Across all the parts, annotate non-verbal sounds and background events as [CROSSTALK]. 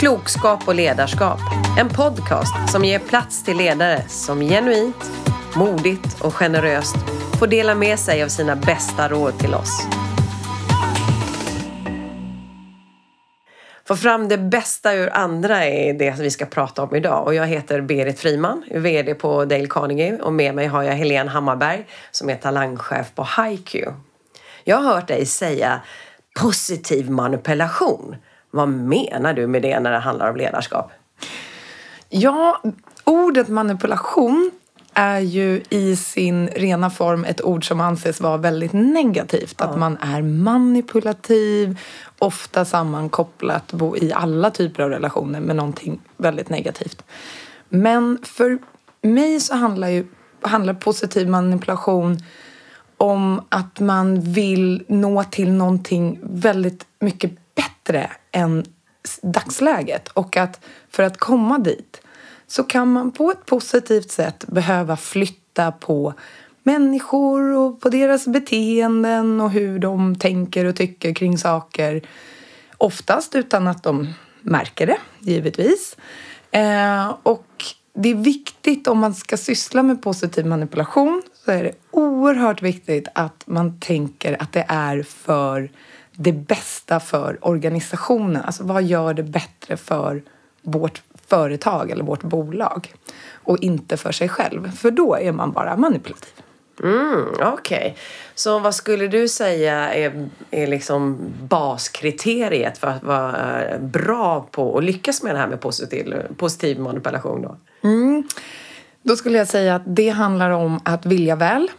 Klokskap och ledarskap. En podcast som ger plats till ledare som genuint, modigt och generöst får dela med sig av sina bästa råd till oss. Få fram det bästa ur andra är det vi ska prata om idag. Och jag heter Berit Friman, VD på Dale Carnegie och med mig har jag Helene Hammarberg som är talangchef på HiQ. Jag har hört dig säga positiv manipulation. Vad menar du med det när det handlar om ledarskap? Ja, ordet manipulation är ju i sin rena form ett ord som anses vara väldigt negativt. Ja. Att man är manipulativ, ofta sammankopplat i alla typer av relationer med någonting väldigt negativt. Men för mig så handlar ju handlar positiv manipulation om att man vill nå till någonting väldigt mycket bättre än dagsläget. Och att för att komma dit så kan man på ett positivt sätt behöva flytta på människor och på deras beteenden och hur de tänker och tycker kring saker. Oftast utan att de märker det, givetvis. Eh, och det är viktigt om man ska syssla med positiv manipulation så är det oerhört viktigt att man tänker att det är för det bästa för organisationen. Alltså vad gör det bättre för vårt företag eller vårt bolag? Och inte för sig själv, för då är man bara manipulativ. Mm, Okej. Okay. Så vad skulle du säga är, är liksom baskriteriet för att vara bra på att lyckas med det här med positiv, positiv manipulation? Då? Mm. Då skulle jag säga att det handlar om att vilja väl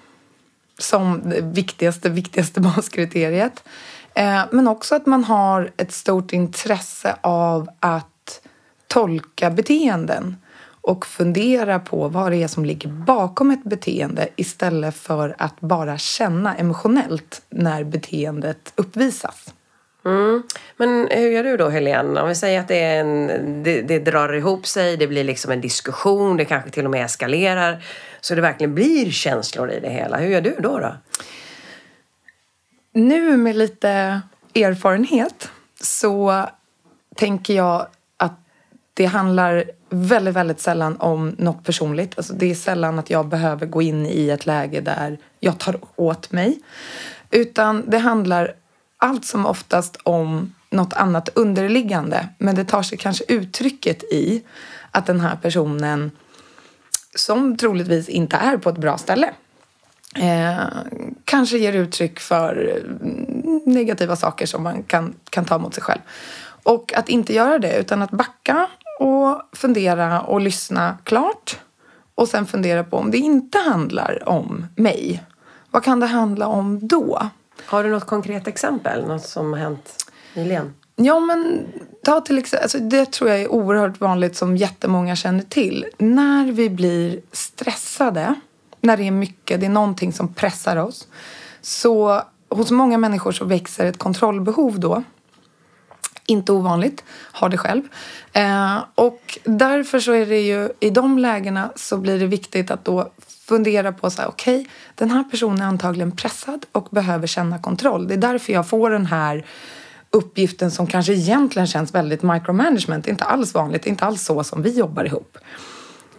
som det viktigaste, viktigaste [LAUGHS] baskriteriet. Eh, men också att man har ett stort intresse av att tolka beteenden och fundera på vad det är som ligger bakom ett beteende istället för att bara känna emotionellt när beteendet uppvisas. Mm. Men hur gör du då Helene? Om vi säger att det, är en, det, det, drar ihop sig, det blir liksom en diskussion, det kanske till och med eskalerar. Så det verkligen blir känslor i det hela. Hur gör du då? då? Nu med lite erfarenhet så tänker jag att det handlar väldigt, väldigt sällan om något personligt. Alltså det är sällan att jag behöver gå in i ett läge där jag tar åt mig. Utan det handlar allt som oftast om något annat underliggande. Men det tar sig kanske uttrycket i att den här personen som troligtvis inte är på ett bra ställe eh, kanske ger uttryck för negativa saker som man kan, kan ta mot sig själv. Och att inte göra det utan att backa och fundera och lyssna klart och sen fundera på om det inte handlar om mig. Vad kan det handla om då? Har du något konkret exempel? Något som har hänt nyligen? Ja, men ta till exempel, alltså det tror jag är oerhört vanligt som jättemånga känner till. När vi blir stressade, när det är mycket, det är någonting som pressar oss. Så hos många människor så växer ett kontrollbehov då. Inte ovanligt, har det själv. Eh, och därför så är det ju i de lägena så blir det viktigt att då fundera på så här, okej, okay, den här personen är antagligen pressad och behöver känna kontroll. Det är därför jag får den här uppgiften som kanske egentligen känns väldigt micromanagement. Det är inte alls vanligt, det är inte alls så som vi jobbar ihop.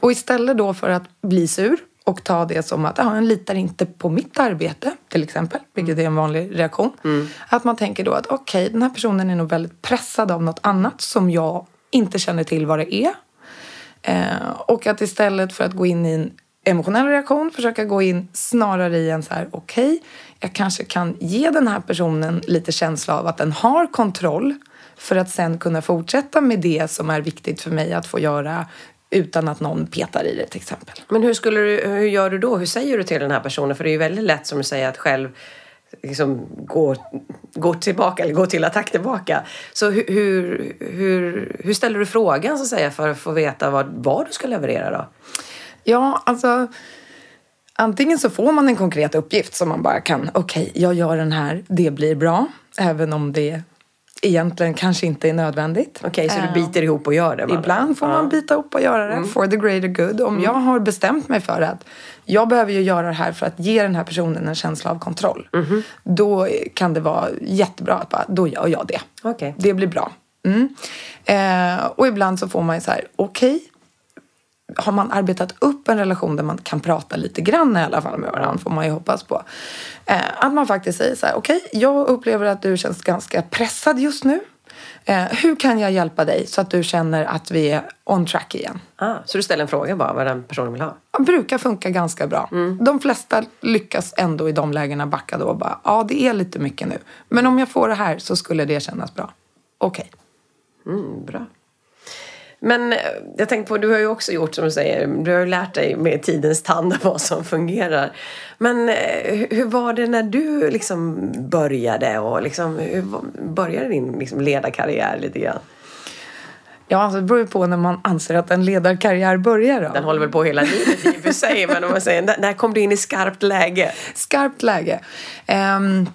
Och istället då för att bli sur och ta det som att ah, jag litar inte på mitt arbete till exempel, vilket är en vanlig reaktion. Mm. Att man tänker då att okej, okay, den här personen är nog väldigt pressad av något annat som jag inte känner till vad det är. Eh, och att istället för att gå in i en emotionell reaktion försöka gå in snarare i en så här okej, okay, jag kanske kan ge den här personen lite känsla av att den har kontroll för att sen kunna fortsätta med det som är viktigt för mig att få göra utan att någon petar i det till exempel. Men hur, skulle du, hur gör du då? Hur säger du till den här personen? För det är ju väldigt lätt som du säger att själv liksom gå, gå tillbaka eller gå till attack tillbaka. Så hur, hur, hur, hur ställer du frågan så att säga för att få veta vad, vad du ska leverera då? Ja, alltså antingen så får man en konkret uppgift som man bara kan, okej, okay, jag gör den här, det blir bra, även om det egentligen kanske inte är nödvändigt. Okej, okay, så du biter ihop och gör det? Man. Ibland får man bita ihop och göra det, mm. for the greater good. Om mm. jag har bestämt mig för att jag behöver ju göra det här för att ge den här personen en känsla av kontroll. Mm. Då kan det vara jättebra att bara, då gör jag det. Okay. Det blir bra. Mm. Eh, och ibland så får man ju så här, okej, har man arbetat upp en relation där man kan prata lite grann i alla fall med varandra, får man ju hoppas på. Eh, att man faktiskt säger så här, okej, jag upplever att du känns ganska pressad just nu. Eh, hur kan jag hjälpa dig så att du känner att vi är on track igen? Ah, så du ställer en fråga bara vad den personen vill ha? Det brukar funka ganska bra. De flesta lyckas ändå i de lägena backa då och bara, ja det är lite mycket nu. Men om jag får det här så skulle det kännas bra. Okej. Mm, bra. Men eh, jag tänkte på, du har ju också gjort som du säger, du har ju lärt dig med tidens tand [LAUGHS] vad som fungerar. Men eh, hur var det när du liksom började och liksom, hur började din liksom ledarkarriär lite grann? Ja, alltså det beror ju på när man anser att en ledarkarriär börjar. Då. Den håller väl på hela livet i och för sig, men om man säger, när, kom du in i skarpt läge? Skarpt läge. Ehm,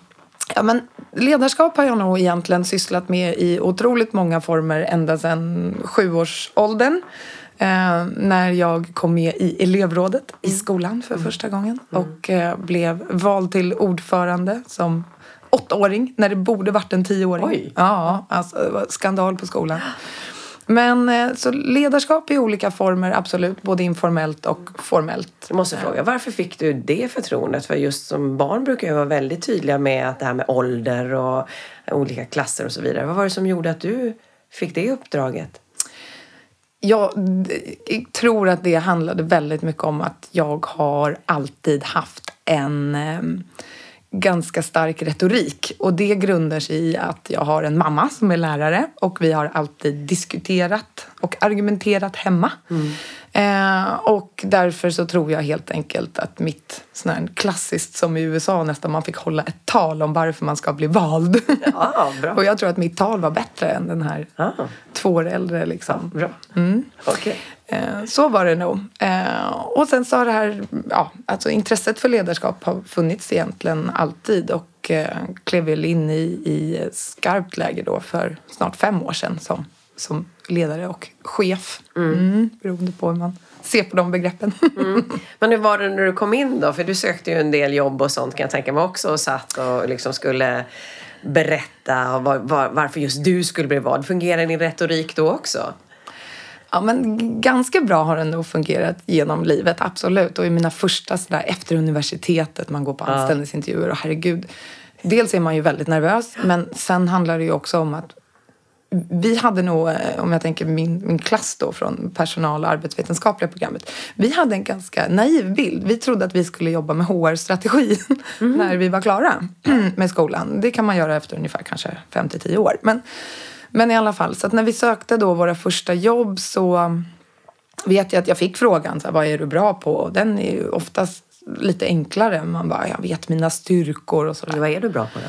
ja, men ledarskap har jag nog egentligen sysslat med i otroligt många former ända sedan sjuårsåldern. Eh, när jag kom med i elevrådet i skolan för första gången och eh, blev vald till ordförande som åttaåring när det borde varit en tioåring. Oj. Ja, alltså skandal på skolan. Men eh, så ledarskap i olika former, absolut, både informellt och formellt. Jag måste fråga, varför fick du det förtroendet? För just som barn brukar jag vara väldigt tydliga med att det här med ålder och olika klasser och så vidare. Vad var det som gjorde att du fick det uppdraget? Jag tror att det handlade väldigt mycket om att jag har alltid haft en eh, ganska stark retorik. Och det grundar sig i att jag har en mamma som är lärare och vi har alltid diskuterat och argumenterat hemma. Mm. Eh, och därför så tror jag helt enkelt att mitt sån här klassiskt som i USA nästan man fick hålla ett tal om varför man ska bli vald. Ja, bra. [LAUGHS] och jag tror att mitt tal var bättre än den här Ah, två år äldre liksom. bra. Okej. Eh, Så var det nog. Eh, Och sen så har det här, ja, alltså intresset för ledarskap har funnits egentligen alltid och eh, klev väl in i, i skarpt läge då för snart fem år sedan som, som ledare och chef. Mm. beroende på hur man ser på de begreppen. Men hur var det när du kom in då? För du sökte ju en del jobb och sånt kan jag tänka mig också och satt och liksom skulle berätta och var, var, varför just du skulle bli vald. Fungerar din retorik då också? Ja, men ganska bra har den nog fungerat genom livet, absolut. Och i mina första sådär efter universitetet, man går på anställningsintervjuer och herregud. Dels är man ju väldigt nervös, men sen handlar det ju också om att vi hade nog, eh, om jag tänker min, min klass då från personal och arbetsvetenskapliga programmet. Vi hade en ganska naiv bild. Vi trodde att vi skulle jobba med HR-strategi [LAUGHS] när vi var klara [CLEARS THROAT] med skolan. Det kan man göra efter ungefär kanske 5 till 10 år. Men, men i alla fall, så att när vi sökte då våra första jobb så vet jag att jag fick frågan, så här, vad är du bra på? Och den är ju oftast lite enklare. Man bara, jag vet mina styrkor och sådär. Vad är du bra på då?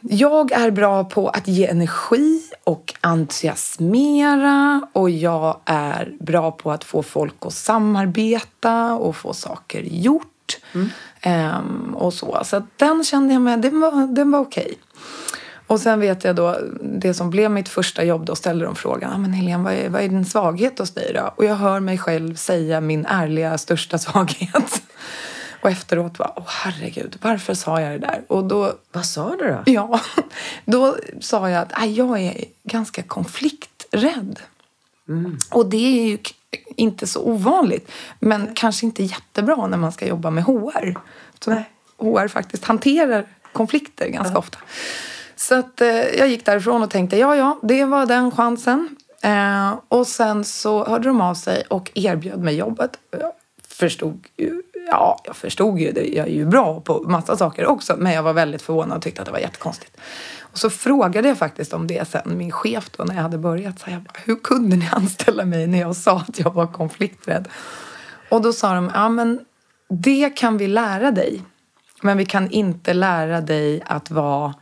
Jag är bra på att ge energi och entusiasmera och jag är bra på att få folk att samarbeta och få saker gjort. Ehm, och så. Så den kände jag med, den var, den var okej. Och sen vet jag då, det som blev mitt första jobb, då ställde de frågan, ah, men Helene, vad är, vad är din svaghet hos dig då? Och jag hör mig själv säga min ärliga största [LAUGHS] svaghet. Och efteråt var, åh herregud, varför sa jag det där? Och då Vad sa du då? Ja, [LAUGHS] då sa jag att "Aj, jag är ganska konflikträdd. Och det är ju inte så ovanligt, men kanske inte jättebra när man ska jobba med HR. Så Nej. HR faktiskt hanterar konflikter ganska ofta. Så att, eh, jag gick därifrån och tänkte, ja, ja, det var den chansen. Eh, och sen så hörde de av sig och erbjöd mig jobbet. Jag förstod ju, ja, jag förstod ju det. Jag är ju bra på massa saker också. Men jag var väldigt förvånad och tyckte att det var jättekonstigt. Och så frågade jag faktiskt om det sen, min chef då när jag hade börjat. Så jag bara, hur kunde ni [LAUGHS] anställa mig när jag sa att jag var konflikträdd? Och då sa de, ja men det kan vi lära dig. Men vi kan inte lära dig att vara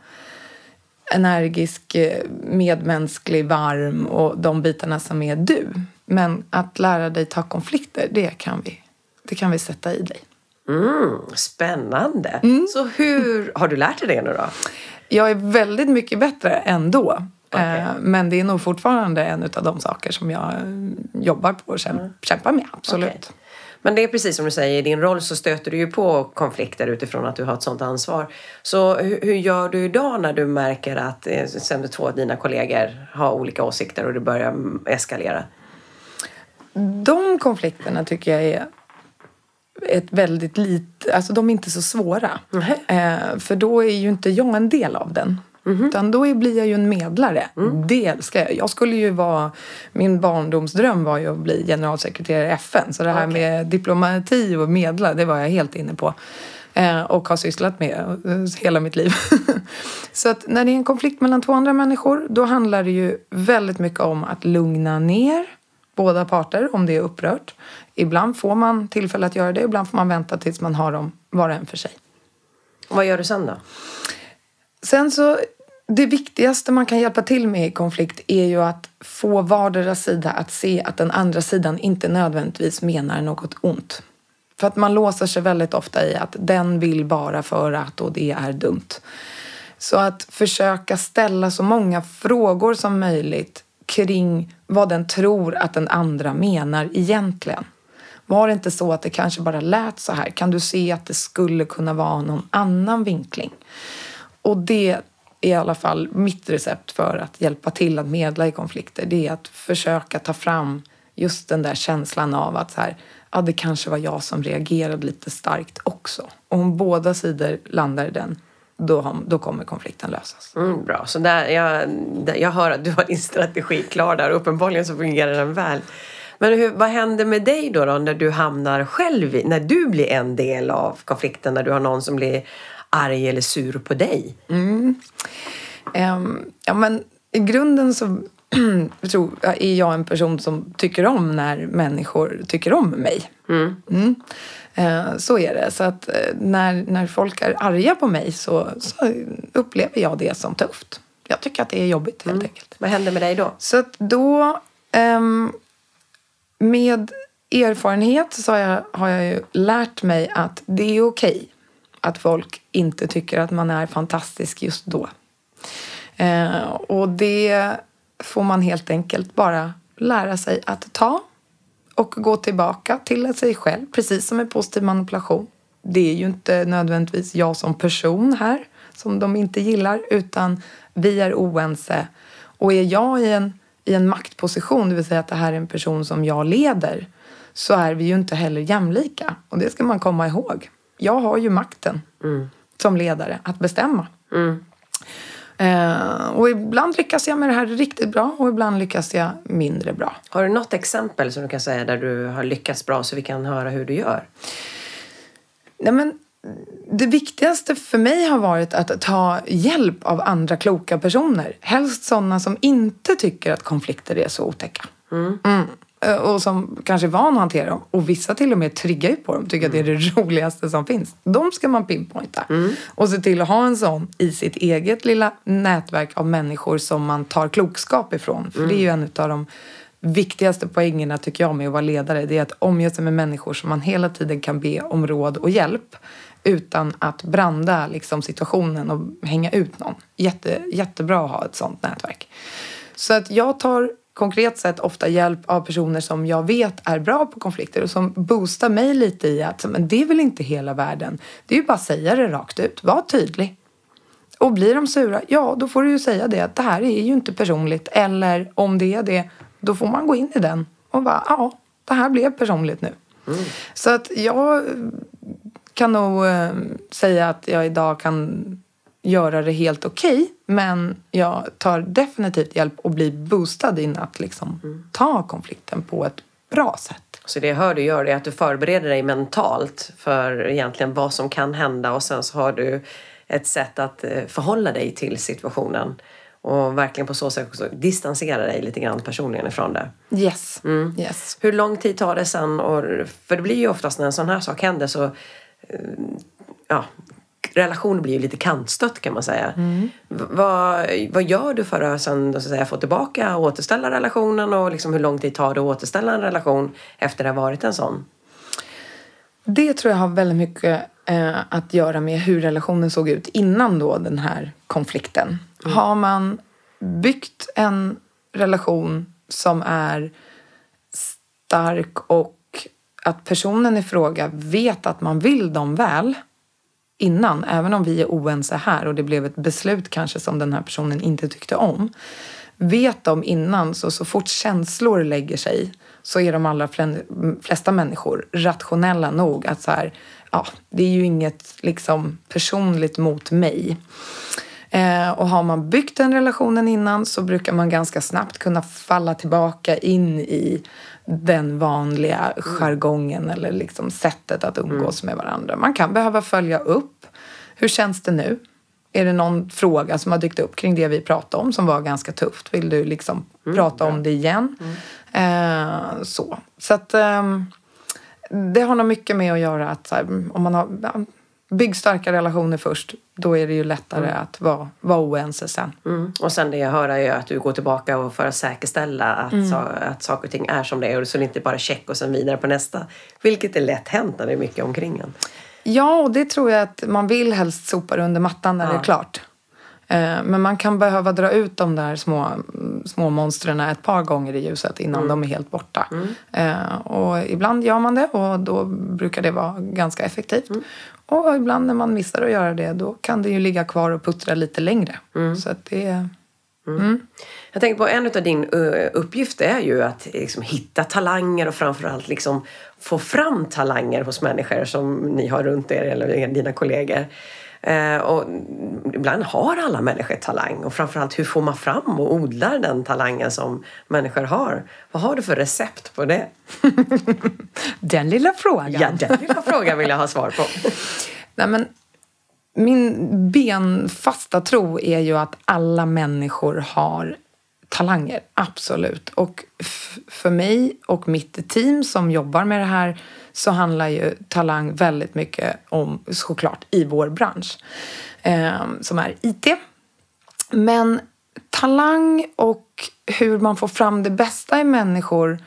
energisk, medmänsklig, varm och de bitarna som är du. Men att lära dig ta konflikter, det kan vi, det kan vi sätta i dig. Mm, spännande. Så hur har du lärt dig det nu då? Jag är väldigt mycket bättre ändå. Okej. Eh, Men det är nog fortfarande en av de saker som jag eh, jobbar på och käm- kämpar med. Absolut. Okej. Men det är precis som du säger, i din roll så stöter du ju på konflikter utifrån att du har ett sådant ansvar. Så hur, hur gör du idag när du märker att eh, sen två av dina kollegor har olika åsikter och det börjar eskalera? De konflikterna tycker jag är ett väldigt lite, alltså de är inte så svåra. Mm. Eh, för då är ju inte jag en del av den. Mhm. Utan då blir jag ju en medlare. Mm. Det älskar jag. Jag skulle ju vara, min barndomsdröm var ju att bli generalsekreterare i FN. Så det här Okej. med diplomati och medla, det var jag helt inne på. Eh, och har sysslat med eh, hela mitt liv. [LAUGHS] så att när det är en konflikt mellan två andra människor, då handlar det ju väldigt mycket om att lugna ner båda parter om det är upprört. Ibland får man tillfälle att göra det, ibland får man vänta tills man har dem var och en för sig. Vad gör du sen då? Sen så, det viktigaste man kan hjälpa till med i konflikt är ju att få vardera sida att se att den andra sidan inte nödvändigtvis menar något ont. För att man låser sig väldigt ofta i att den vill bara för att och det är dumt. Så att försöka ställa så många frågor som möjligt kring vad den tror att den andra menar egentligen. Var det inte så att det kanske bara lät så här? Kan du se att det skulle kunna vara någon annan vinkling? Och det är i alla fall mitt recept för att hjälpa till att medla i konflikter. Det är att försöka ta fram just den där känslan av att så här, ja, det kanske var jag som reagerade lite starkt också. Och om båda sidor landar i den, då, då kommer konflikten lösas. Mm, bra, så där, jag, där, jag hör att du har din strategi klar där. Uppenbarligen så fungerar den väl. Men hur, vad händer med dig då, då när du hamnar själv i, när du blir en del av konflikten, när du har någon som blir arg eller sur på dig? Ehm, ja, men i grunden så [CLEARS THROAT] tror, är jag en person som tycker om när människor tycker om mig. Mm. Eh, så är det. Så att eh, när, när folk är arga på mig så, så upplever jag det som tufft. Jag tycker att det är jobbigt helt enkelt. Vad händer med dig då? Så att då, ehm, med erfarenhet så har jag, har jag ju lärt mig att det är okej att folk inte tycker att man är fantastisk just då. Eh, och det får man helt enkelt bara lära sig att ta och gå tillbaka till sig själv, precis som med positiv manipulation. Det är ju inte nödvändigtvis jag som person här som de inte gillar, utan vi är oense. Och är jag i en, i en maktposition, det vill säga att det här är en person som jag leder, så är vi ju inte heller jämlika. Och det ska man komma ihåg. Jag har ju makten som ledare att bestämma. Eh, och ibland lyckas jag med det här riktigt bra och ibland lyckas jag mindre bra. Har du något exempel som du kan säga där du har lyckats bra så vi kan höra hur du gör? Nej, men det viktigaste för mig har varit att ta hjälp av andra kloka personer. Helst sådana som inte tycker att konflikter är så otäcka. Mm. Eh, Och som kanske är van att hantera dem. Och vissa till och med triggar ju på dem. Tycker att det är det [LAUGHS] roligaste som finns. De ska man pinpointa. Och se till att ha en sån i sitt eget lilla nätverk av människor som man tar klokskap ifrån. För det är ju en av de viktigaste poängerna tycker jag med att vara ledare. Det är att omge sig med människor som man hela tiden kan be om råd och hjälp. Utan att branda liksom, situationen och hänga ut någon. Jätte, jättebra att ha ett sånt nätverk. Så att jag tar konkret sett ofta hjälp av personer som jag vet är bra på konflikter och som boostar mig lite i att men det är väl inte hela världen. Det är ju bara att säga det rakt ut. Var tydlig. Och blir de sura, ja då får du ju säga det att det här är ju inte personligt. Eller om det är det, då får man gå in i den och bara ja, det här blev personligt nu. Så att jag kan nog eh, säga att jag idag kan göra det helt okej. Men jag tar definitivt hjälp och blir boostad in att liksom ta konflikten på ett bra sätt. Så det jag hör du gör är att du förbereder dig mentalt för egentligen vad som kan hända och sen så har du ett sätt att eh, förhålla dig till situationen och verkligen på så sätt också distansera dig lite grann personligen ifrån det. Yes. yes. Hur lång tid tar det sen? Och, för det blir ju oftast när en sån här sak händer så eh, ja, relationen blir ju lite kantstött kan man säga. V- Vad, vad gör du för att sen, så att säga, få tillbaka och återställa relationen och liksom hur lång tid tar det att återställa en relation efter det har varit en sån? Det tror jag har väldigt mycket eh, att göra med hur relationen såg ut innan då den här konflikten. Har man byggt en relation som är stark och att personen i fråga vet att man vill dem väl innan, även om vi är oense här och det blev ett beslut kanske som den här personen inte tyckte om. Vet de innan, så så fort känslor lägger sig så är de allra flesta människor rationella nog att så här, ja, det är ju inget liksom personligt mot mig. Eh, och har man byggt den relationen innan så brukar man ganska snabbt kunna falla tillbaka in i den vanliga jargongen eller liksom sättet att umgås med varandra. Man kan behöva följa upp. Hur känns det nu? Är det någon fråga som har dykt upp kring det vi pratade om som var ganska tufft? Vill du liksom mm, prata bra. om det igen? Mm. Eh, så. Så att eh, det har nog mycket med att göra att här, om man har Bygg starka relationer först. Då är det ju lättare mm. att vara, vara oense sen. Mm. Och sen det jag hör är att du går tillbaka och för att säkerställa att, mm. att saker och ting är som det är. Så det inte bara check och sen vidare på nästa. Vilket är lätt hänt när det är mycket omkring en. Ja, och det tror jag att man vill helst sopa under mattan när ja. det är klart. Eh, men man kan behöva dra ut de där små, små monstren ett par gånger i ljuset innan mm. de är helt borta. Mm. Eh, och ibland gör man det och då brukar det vara ganska effektivt. Mm. Och ibland när man missar att göra det då kan det ju ligga kvar och puttra lite längre. Mm. Så att det mm. Mm. Jag tänkte på en av din uppgifter är ju att liksom hitta talanger och framförallt liksom få fram talanger hos människor som ni har runt er eller dina kollegor. Eh, och ibland har alla människor talang och framförallt hur får man fram och odlar den talangen som människor har? Vad har du för recept på det? [LAUGHS] den lilla frågan. Ja, den lilla frågan vill jag ha svar på. [LAUGHS] Nej, men min benfasta tro är ju att alla människor har talanger, absolut. Och för mig och mitt team som jobbar med det här så handlar ju talang väldigt mycket om, såklart, i vår bransch eh, som är IT. Men talang och hur man får fram det bästa i människor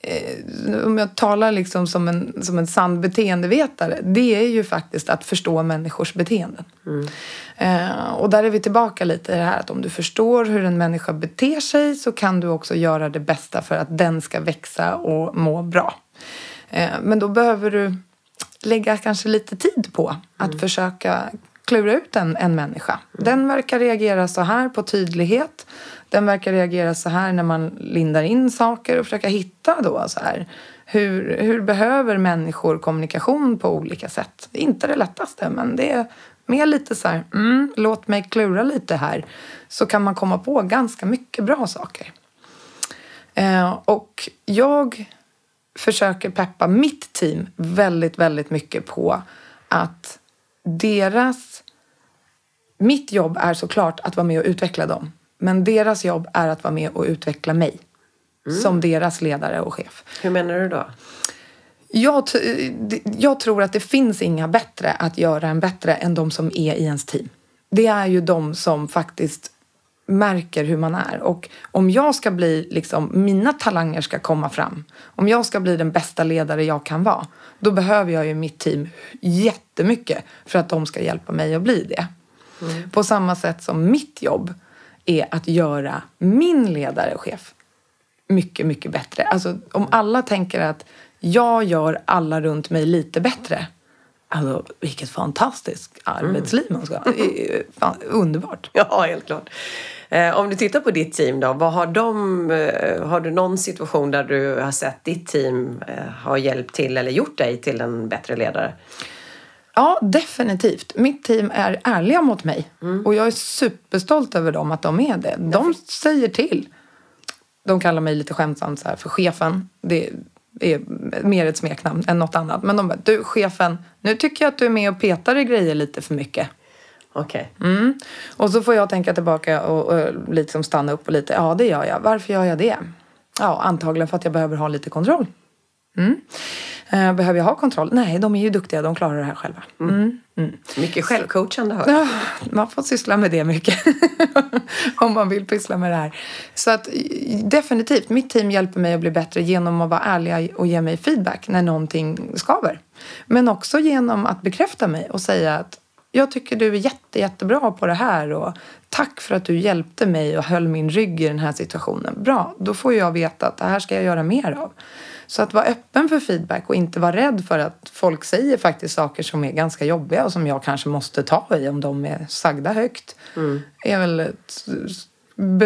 eh, om jag talar liksom som en, som en sann beteendevetare, det är ju faktiskt att förstå människors beteenden. Mm. Eh, och där är vi tillbaka lite i det här att om du förstår hur en människa beter sig så kan du också göra det bästa för att den ska växa och må bra. Eh, men då behöver du lägga kanske lite tid på att mm. försöka klura ut en, en människa. Mm. Den verkar reagera så här på tydlighet. Den verkar reagera så här när man lindar in saker och försöka hitta då så här. Hur, hur behöver människor kommunikation på olika sätt? Inte det lättaste, men det är mer lite så här, mm, låt mig klura lite här. Så kan man komma på ganska mycket bra saker. Eh, och jag försöker peppa mitt team väldigt, väldigt mycket på att deras... Mitt jobb är såklart att vara med och utveckla dem. Men deras jobb är att vara med och utveckla mig. Mm. Som deras ledare och chef. Hur menar du då? Jag, jag tror att det finns inga bättre att göra en bättre än de som är i ens team. Det är ju de som faktiskt märker hur man är. Och om jag ska bli, liksom, mina talanger ska komma fram. Om jag ska bli den bästa ledare jag kan vara. Då behöver jag ju mitt team jättemycket för att de ska hjälpa mig att bli det. Mm. På samma sätt som mitt jobb är att göra min ledare och chef mycket, mycket bättre. Alltså om alla tänker att jag gör alla runt mig lite bättre. Alltså vilket fantastiskt arbetsliv man ska ha. Underbart. [LAUGHS] Ja, helt klart. Eh, om du tittar på ditt team då, vad har, de, eh, har du någon situation där du har sett ditt team eh, har hjälpt till eller gjort dig till en bättre ledare? Ja, definitivt. Mitt team är ärliga mot mig. Mm. Och jag är superstolt över dem, att de är det. De säger till. De kallar mig lite skämtsamt så här för chefen. Det är mer ett smeknamn än något annat. Men de bara, du chefen, nu tycker jag att du är med och petar i grejer lite för mycket. Okej. Okay. Mm. Och så får jag tänka tillbaka och, och liksom stanna upp och lite, ja det gör jag. Varför gör jag det? Ja, antagligen för att jag behöver ha lite kontroll. Mm. Eh, behöver jag ha kontroll? Nej, de är ju duktiga. De klarar det här själva. Mm. Mm. mm. Mycket självcoachande hör jag. man får syssla med det mycket. [LAUGHS] Om man vill pyssla med det här. Så att definitivt, mitt team hjälper mig att bli bättre genom att vara ärliga och ge mig feedback när någonting skaver. Men också genom att bekräfta mig och säga att jag tycker du är jätte, jättebra på det här och tack för att du hjälpte mig och höll min rygg i den här situationen. Bra, då får jag veta att det här ska jag göra mer av. Så att vara öppen för feedback och inte vara rädd för att folk säger faktiskt saker som är ganska jobbiga och som jag kanske måste ta i om de är sagda högt. Mm. är väl ett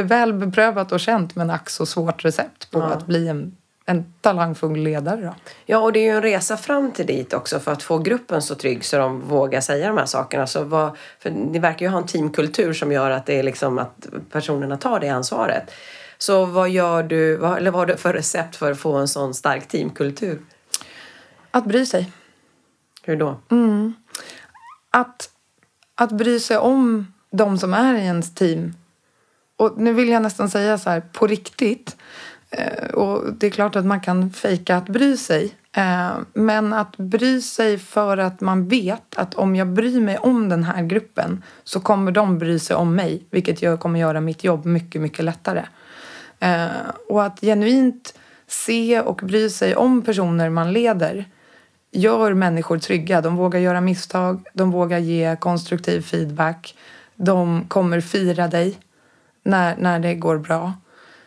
väl beprövat och känt men ack så svårt recept på ja. att bli en en talangfull ledare. Då. Ja, och det är ju en resa fram till dit också för att få gruppen så trygg så de vågar säga de här sakerna. Så vad, för ni verkar ju ha en teamkultur som gör att det är liksom att personerna tar det ansvaret. Så vad gör du, vad, eller vad har du för recept för att få en sån stark teamkultur? Att bry sig. Hur då? Mm. Att, att bry sig om de som är i ens team. Och nu vill jag nästan säga så här, på riktigt. Eh, och det är klart att man kan fejka att bry sig. Eh, men att bry sig för att man vet att om jag bryr mig om den här gruppen så kommer de bry sig om mig. Vilket kommer göra mitt jobb mycket, mycket lättare. Eh, och att genuint se och bry sig om personer man leder gör människor trygga. De vågar göra misstag, de vågar ge konstruktiv feedback. De kommer fira dig när, när det går bra.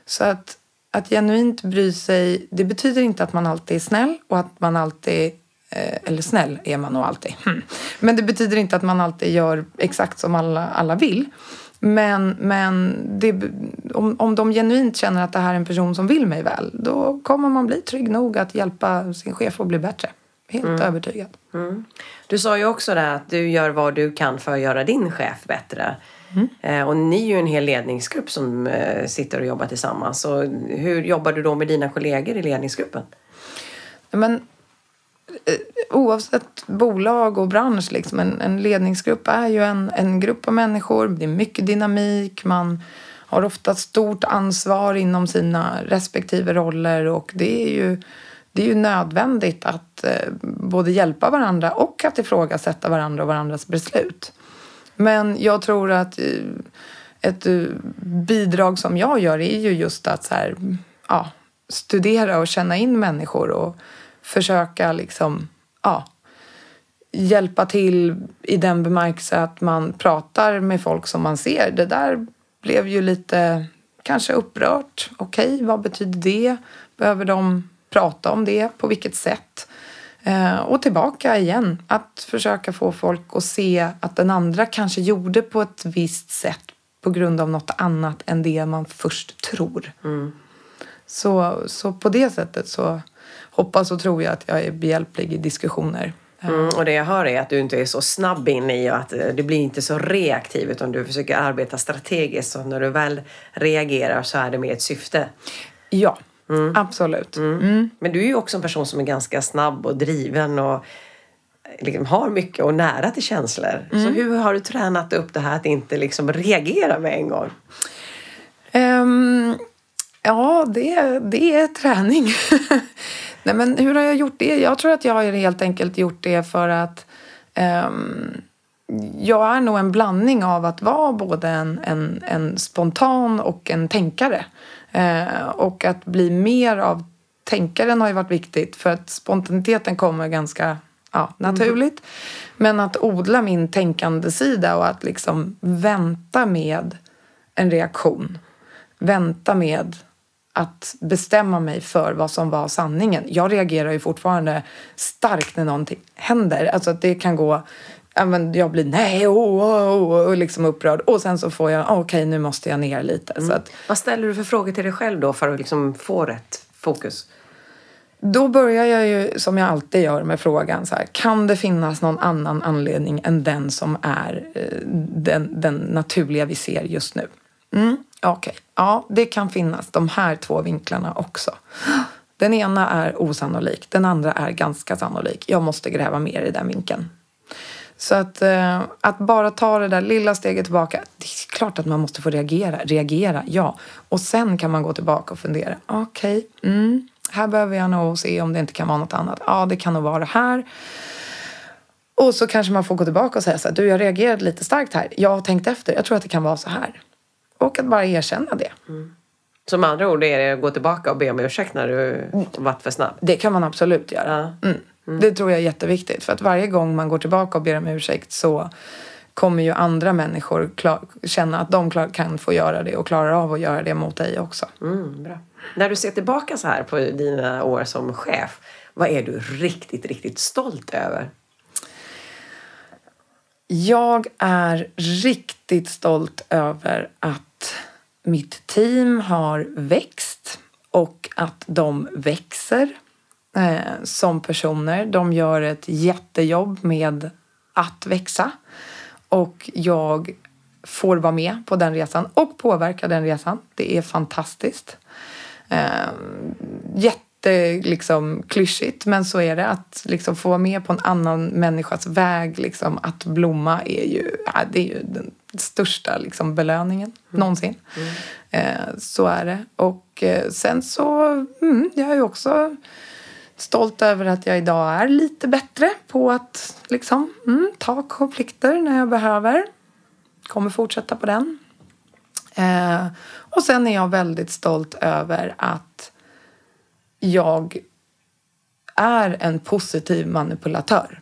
Så att att genuint bry sig, det betyder inte att man alltid är snäll och att man alltid eh, eller snäll är man nog alltid. Hmm. Men det betyder inte att man alltid gör exakt som alla, alla vill. Men, men det, om, om de genuint känner att det här är en person som vill mig väl då kommer man bli trygg nog att hjälpa sin chef att bli bättre. Helt mm. övertygad. Mm. Du sa ju också det att du gör vad du kan för att göra din chef bättre. Mm. Och ni är ju en hel ledningsgrupp som eh, sitter och jobbar tillsammans. Så hur jobbar du då med dina kollegor i ledningsgruppen? Men, eh, oavsett bolag och bransch, liksom, en, en ledningsgrupp är ju en, en grupp av människor. Det är mycket dynamik. Man har ofta stort ansvar inom sina respektive roller och det är ju, det är ju nödvändigt att både hjälpa varandra och att ifrågasätta varandra och varandras beslut. Men jag tror att eh, ett eh, bidrag som jag gör är ju just att så här, ja, studera och känna in människor och försöka liksom, ja, hjälpa till i den bemärkelse att man pratar med folk som man ser. Det där blev ju lite kanske upprört. Okej, okay, vad betyder det? Behöver de prata om det? På vilket sätt? Eh, och tillbaka igen, att försöka få folk att se att den andra kanske gjorde på ett visst sätt på grund av något annat än det man först tror. Mm. Så, så på det sättet så hoppas och tror jag att jag är behjälplig i diskussioner. Mm, och det jag hör är att du inte är så snabb in i och att eh, du blir inte så reaktiv utan du försöker arbeta strategiskt och när du väl reagerar så är det med ett syfte. Ja, Mm. Absolut. Mm. Mm. Men du är ju också en person som är ganska snabb och driven och liksom har mycket och nära till känslor. Så mm. hur har du tränat upp det här att inte liksom reagera med en gång? Um, ja, det, det är träning. [LAUGHS] Nej, men hur har jag gjort det? Jag tror att jag har helt enkelt gjort det för att um, jag är nog en blandning av att vara både en, en, en spontan och en tänkare. Eh, och att bli mer av tänkaren har ju varit viktigt för att spontaniteten kommer ganska ja, naturligt. Mm. Men att odla min tänkande sida och att liksom vänta med en reaktion. Vänta med att bestämma mig för vad som var sanningen. Jag reagerar ju fortfarande starkt när någonting händer. Alltså att det kan gå jag blir nej, oh, oh, oh, och liksom upprörd. Och sen så får jag, okej okay, nu måste jag ner lite. Mm. Så att, Vad ställer du för frågor till dig själv då för att liksom få rätt fokus? Då börjar jag ju som jag alltid gör med frågan så här, kan det finnas någon annan anledning än den som är eh, den, den naturliga vi ser just nu? Mm, Okej, okay. ja det kan finnas de här två vinklarna också. Den ena är osannolik, den andra är ganska sannolik. Jag måste gräva mer i den vinkeln. Så att, eh, att bara ta det där lilla steget tillbaka. Det är klart att man måste få reagera. Reagera, ja. Och sen kan man gå tillbaka och fundera. Okej, okay, mm, här behöver jag nog se om det inte kan vara något annat. Ja, det kan nog vara det här. Och så kanske man får gå tillbaka och säga så här, du jag reagerade lite starkt här. Jag har tänkt efter, jag tror att det kan vara så här. Och att bara erkänna det. Mm. Så med andra ord är det att gå tillbaka och be om ursäkt när du varit för snabb? Det kan man absolut göra. Ja. Mm. Mm. Det tror jag är jätteviktigt. För att varje gång man går tillbaka och ber om ursäkt så kommer ju andra människor klar, känna att de klar, kan få göra det och klarar av att göra det mot dig också. Mm, bra. När du ser tillbaka så här på dina år som chef, vad är du riktigt, riktigt stolt över? Jag är riktigt stolt över att mitt team har växt och att de växer eh, som personer. De gör ett jättejobb med att växa och jag får vara med på den resan och påverka den resan. Det är fantastiskt. Eh, jätte liksom klyschigt men så är det. Att liksom få vara med på en annan människas väg liksom, att blomma är ju, ja, det är ju den största liksom, belöningen mm. någonsin. Mm. Eh, så är det. Och eh, sen så, mm, jag är ju också stolt över att jag idag är lite bättre på att liksom, mm, ta konflikter när jag behöver. Kommer fortsätta på den. Eh, och sen är jag väldigt stolt över att jag är en positiv manipulatör.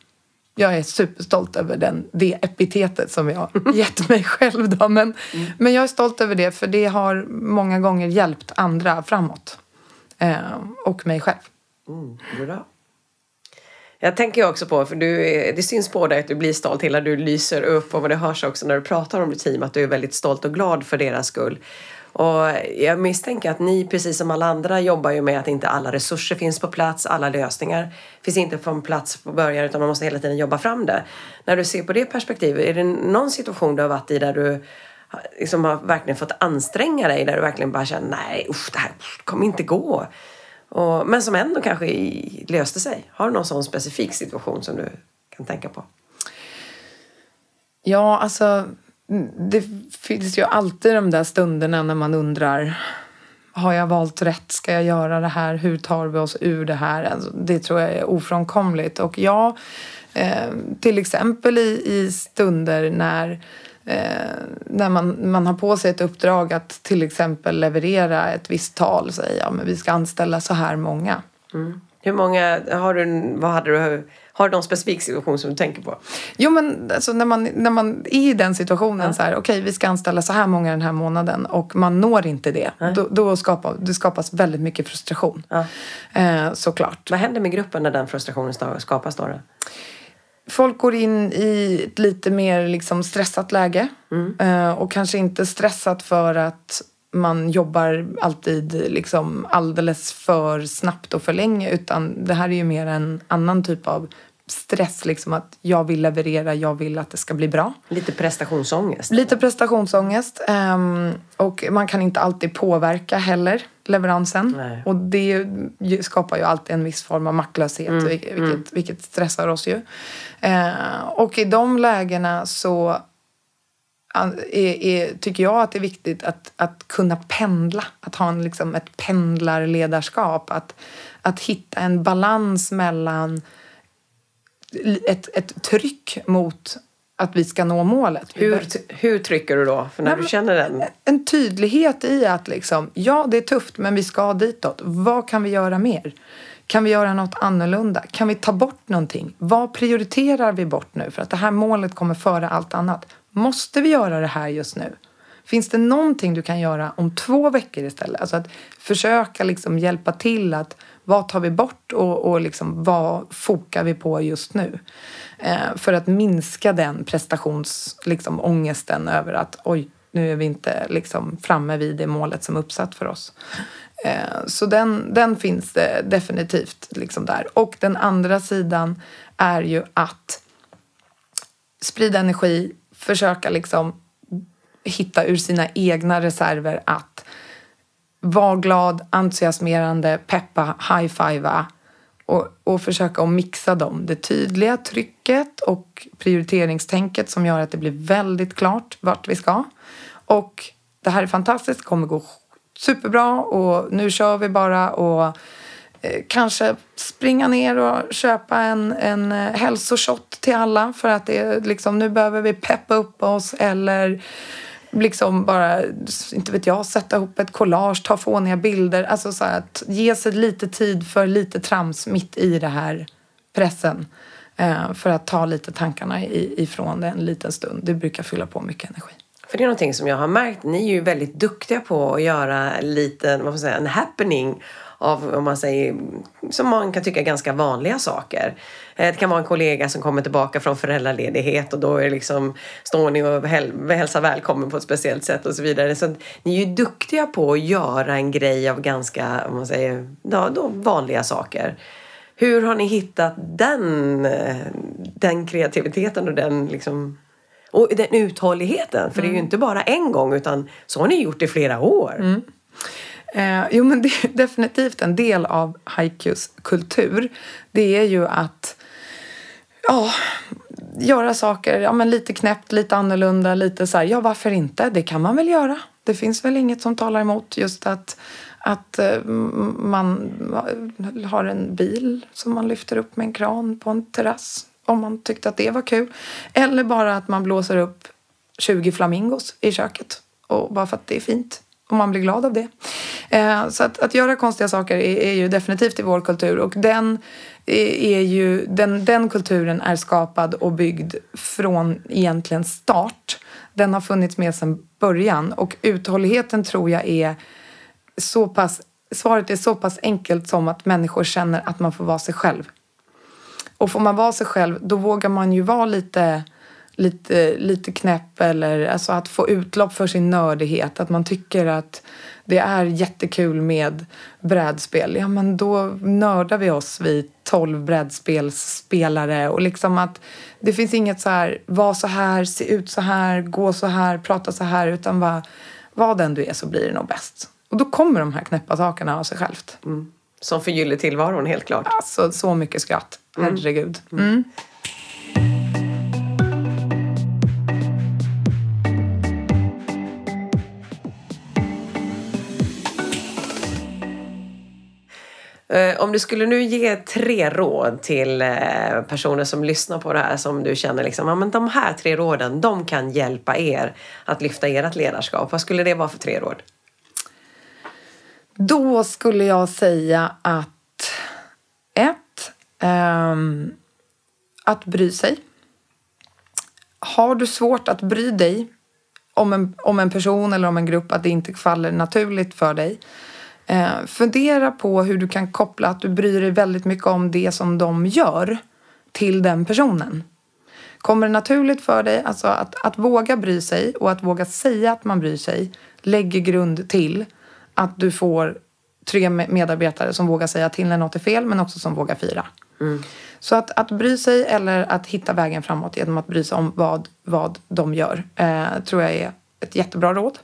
Jag är superstolt över den, det epitetet som jag gett mig själv. Då. Men, mm. men jag är stolt över det för det har många gånger hjälpt andra framåt. Eh, och mig själv. Mm, bra. Jag tänker också på, för du, det syns på dig att du blir stolt hela du lyser upp och det hörs också när du pratar om ditt team att du är väldigt stolt och glad för deras skull. Och jag misstänker att ni, precis som alla andra, jobbar ju med att inte alla resurser finns på plats, alla lösningar finns inte på plats på början utan man måste hela tiden jobba fram det. När du ser på det perspektivet, är det någon situation du har varit i där du liksom har verkligen fått anstränga dig, där du verkligen bara känner nej, usch, det här kommer inte gå. Och, men som ändå kanske löste sig. Har du någon sån specifik situation som du kan tänka på? Ja, alltså det finns ju alltid de där stunderna när man undrar har jag valt rätt? Ska jag göra det här? Hur tar vi oss ur det här? Alltså, det tror jag är ofrånkomligt. Och ja, eh, till exempel i, i stunder när eh, när man, man har på sig ett uppdrag att till exempel leverera ett visst tal och säga ja, men vi ska anställa så här många. Mm. Hur många, har du, vad hade du har du någon specifik situation som du tänker på? Jo, men alltså, när, man, när man är i den situationen ja. så här, okej, okay, vi ska anställa så här många den här månaden och man når inte det. Då, då skapar, det skapas väldigt mycket frustration. Ja. Eh, såklart. Vad händer med gruppen när den frustrationen skapas då? då? Folk går in i ett lite mer liksom stressat läge. Mm. Eh, och kanske inte stressat för att man jobbar alltid liksom alldeles för snabbt och för länge utan det här är ju mer en annan typ av stress. Liksom att jag vill leverera, jag vill att det ska bli bra. Lite prestationsångest? Lite prestationsångest. Um, och man kan inte alltid påverka heller leveransen. Nej. Och det skapar ju alltid en viss form av maktlöshet mm. vilket, mm. vilket stressar oss ju. Uh, och i de lägena så är, är, tycker jag att det är viktigt att, att kunna pendla. Att ha en, liksom, ett pendlarledarskap. Att, att hitta en balans mellan ett, ett tryck mot att vi ska nå målet. Hur, hur trycker du då? För när Nej, du känner den? En tydlighet i att liksom, ja det är tufft men vi ska ditåt. Vad kan vi göra mer? Kan vi göra något annorlunda? Kan vi ta bort någonting? Vad prioriterar vi bort nu? För att det här målet kommer före allt annat. Måste vi göra det här just nu? Finns det någonting du kan göra om två veckor istället? Alltså att försöka liksom hjälpa till att vad tar vi bort och, och liksom vad fokar vi på just nu? Eh, för att minska den prestationsångesten liksom, över att oj, nu är vi inte liksom framme vid det målet som är uppsatt för oss. Eh, så den, den finns det definitivt liksom där. Och den andra sidan är ju att sprida energi, försöka liksom hitta ur sina egna reserver att vara glad, entusiasmerande, peppa, high-fivea och, och försöka att mixa dem. Det tydliga trycket och prioriteringstänket som gör att det blir väldigt klart vart vi ska. Och det här är fantastiskt, det kommer gå superbra och nu kör vi bara och eh, kanske springa ner och köpa en, en eh, hälsoshot till alla för att det är liksom, nu behöver vi peppa upp oss eller liksom bara, inte vet jag, sätta ihop ett collage, ta fåniga bilder. Alltså så att ge sig lite tid för lite trams mitt i det här pressen. Eh, för att ta lite tankarna i, ifrån det en liten stund. Det brukar fylla på mycket energi. För det är någonting som jag har märkt. Ni är ju väldigt duktiga på att göra lite, vad får säga, en happening av, om man säger, som man kan tycka ganska vanliga saker. Eh, det kan vara en kollega som kommer tillbaka från föräldraledighet och då är liksom, står ni och hälsar välkommen på ett speciellt sätt och så vidare. Så ni är ju duktiga på att göra en grej av ganska, om man säger, ja, då vanliga saker. Hur har ni hittat den, eh, den kreativiteten och den liksom och den uthålligheten, för mm. det är ju mm. inte bara en gång utan så har ni gjort i flera år. Mm. Eh, jo men det är [LAUGHS] definitivt en del av haikus kultur. Det är ju att ja, göra saker ja, men lite knäppt, lite annorlunda, lite så här, ja varför inte? Det kan man väl göra. Det finns väl inget som talar emot just att, att eh, man eh, har en bil som man lyfter upp med en kran på en terrass om man tyckte att det var kul. Eller bara att man blåser upp 20 flamingos i köket och bara för att det är fint och man blir glad av det. Eh, så att, att göra konstiga saker är, är, ju definitivt i vår kultur och den, Eh, är ju, den, den kulturen är skapad och byggd från egentligen start. Den har funnits med sedan början och uthålligheten tror jag är så pass Svaret är så pass enkelt som att människor känner att man får vara sig själv. Och får man vara sig själv då vågar man ju vara lite lite, lite knäpp eller alltså att få utlopp för sin nördighet. Att man tycker att det är jättekul med brädspel. Ja, men då nördar vi oss vid tolv brädspelsspelare och liksom att det finns inget så här, var så här, se ut så här, gå så här, prata så här, utan bara var den du är så blir det nog bäst. Och då kommer de här knäppa sakerna av sig självt. Mm. Som förgyller tillvaron helt klart. Alltså så mycket skratt. Herregud. Mm. Mm. Eh, om du skulle nu ge tre råd till eh, personer som lyssnar på det här som du känner liksom, ja men de här tre råden, de kan hjälpa er att lyfta ert ledarskap. Vad skulle det vara för tre råd? Då skulle jag säga att ett, ähm, att bry sig. Har du svårt att bry dig om en, om en person eller om en grupp, att det inte faller naturligt för dig, Eh, fundera på hur du kan koppla att du bryr dig väldigt mycket om det som de gör till den personen. Kommer det naturligt för dig, alltså att, att våga bry sig och att våga säga att man bryr sig lägger grund till att du får trygga medarbetare som vågar säga till när något är fel men också som vågar fira. Mm. Så att, att bry sig eller att hitta vägen framåt genom att bry sig om vad, vad de gör eh, tror jag är ett jättebra råd.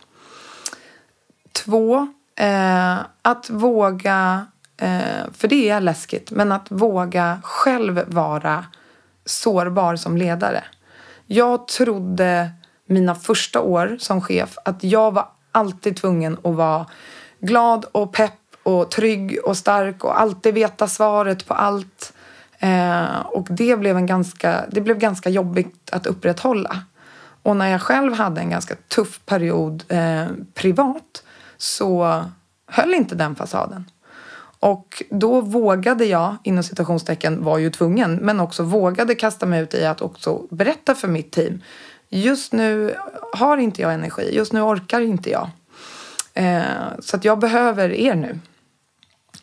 Två, Eh, att våga, eh, för det är läskigt, men att våga själv vara sårbar som ledare. Jag trodde mina första år som chef att jag var alltid tvungen att vara glad och pepp och trygg och stark och alltid veta svaret på allt. Eh, och det blev, en ganska, det blev ganska jobbigt att upprätthålla. Och när jag själv hade en ganska tuff period eh, privat så höll inte den fasaden. Och då vågade jag, inom citationstecken var ju tvungen, men också vågade kasta mig ut i att också berätta för mitt team. Just nu har inte jag energi, just nu orkar inte jag. Eh, så att jag behöver er nu.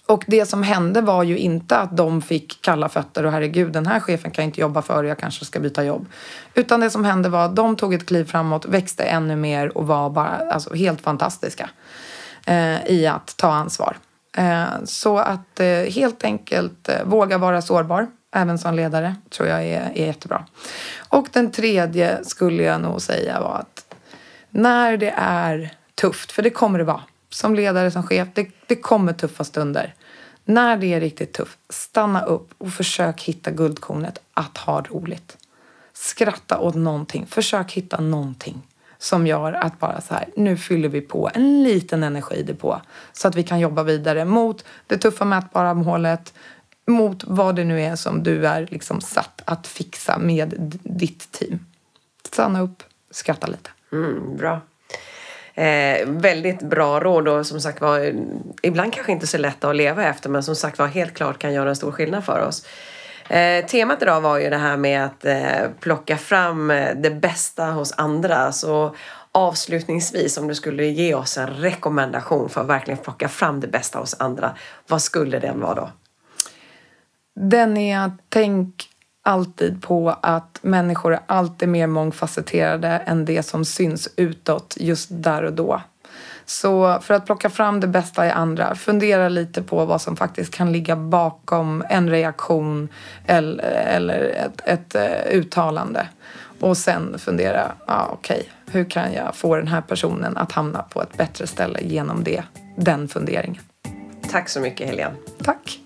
Och det som hände var ju inte att de fick kalla fötter och herregud den här chefen kan inte jobba för jag kanske ska byta jobb. Utan det som hände var att de tog ett kliv framåt, växte ännu mer och var bara alltså, helt fantastiska eh, i att ta ansvar. Eh, så att eh, helt enkelt eh, våga vara sårbar, även som ledare, tror jag är, är jättebra. Och den tredje skulle jag nog säga var att när det är tufft, för det kommer det vara, som ledare, som chef, det, det kommer tuffa stunder. När det är riktigt tufft, stanna upp och försök hitta guldkornet att ha roligt. Skratta åt någonting, försök hitta någonting som gör att bara så här, nu fyller vi på en liten energidepå så att vi kan jobba vidare mot det tuffa mätbara målet, mot vad det nu är som du är liksom satt att fixa med ditt team. Stanna upp, skratta lite. Mm, bra. Eh, väldigt bra råd och som sagt var ibland kanske inte så lätta att leva efter men som sagt var helt klart kan göra en stor skillnad för oss. Eh, temat idag var ju det här med att eh, plocka fram eh, det bästa hos andra. Så avslutningsvis, om du skulle ge oss en rekommendation för att verkligen plocka fram det bästa hos andra, vad skulle den vara då? Den är att tänk alltid på att människor är alltid mer mångfacetterade än det som syns utåt just där och då. Så för att plocka fram det bästa i andra, fundera lite på vad som faktiskt kan ligga bakom en reaktion eller, eller ett, ett, uh, uttalande. Och sen fundera, ah, okej, okay, hur kan jag få den här personen att hamna på ett bättre ställe genom det, den funderingen. Tack så mycket Helene. Tack.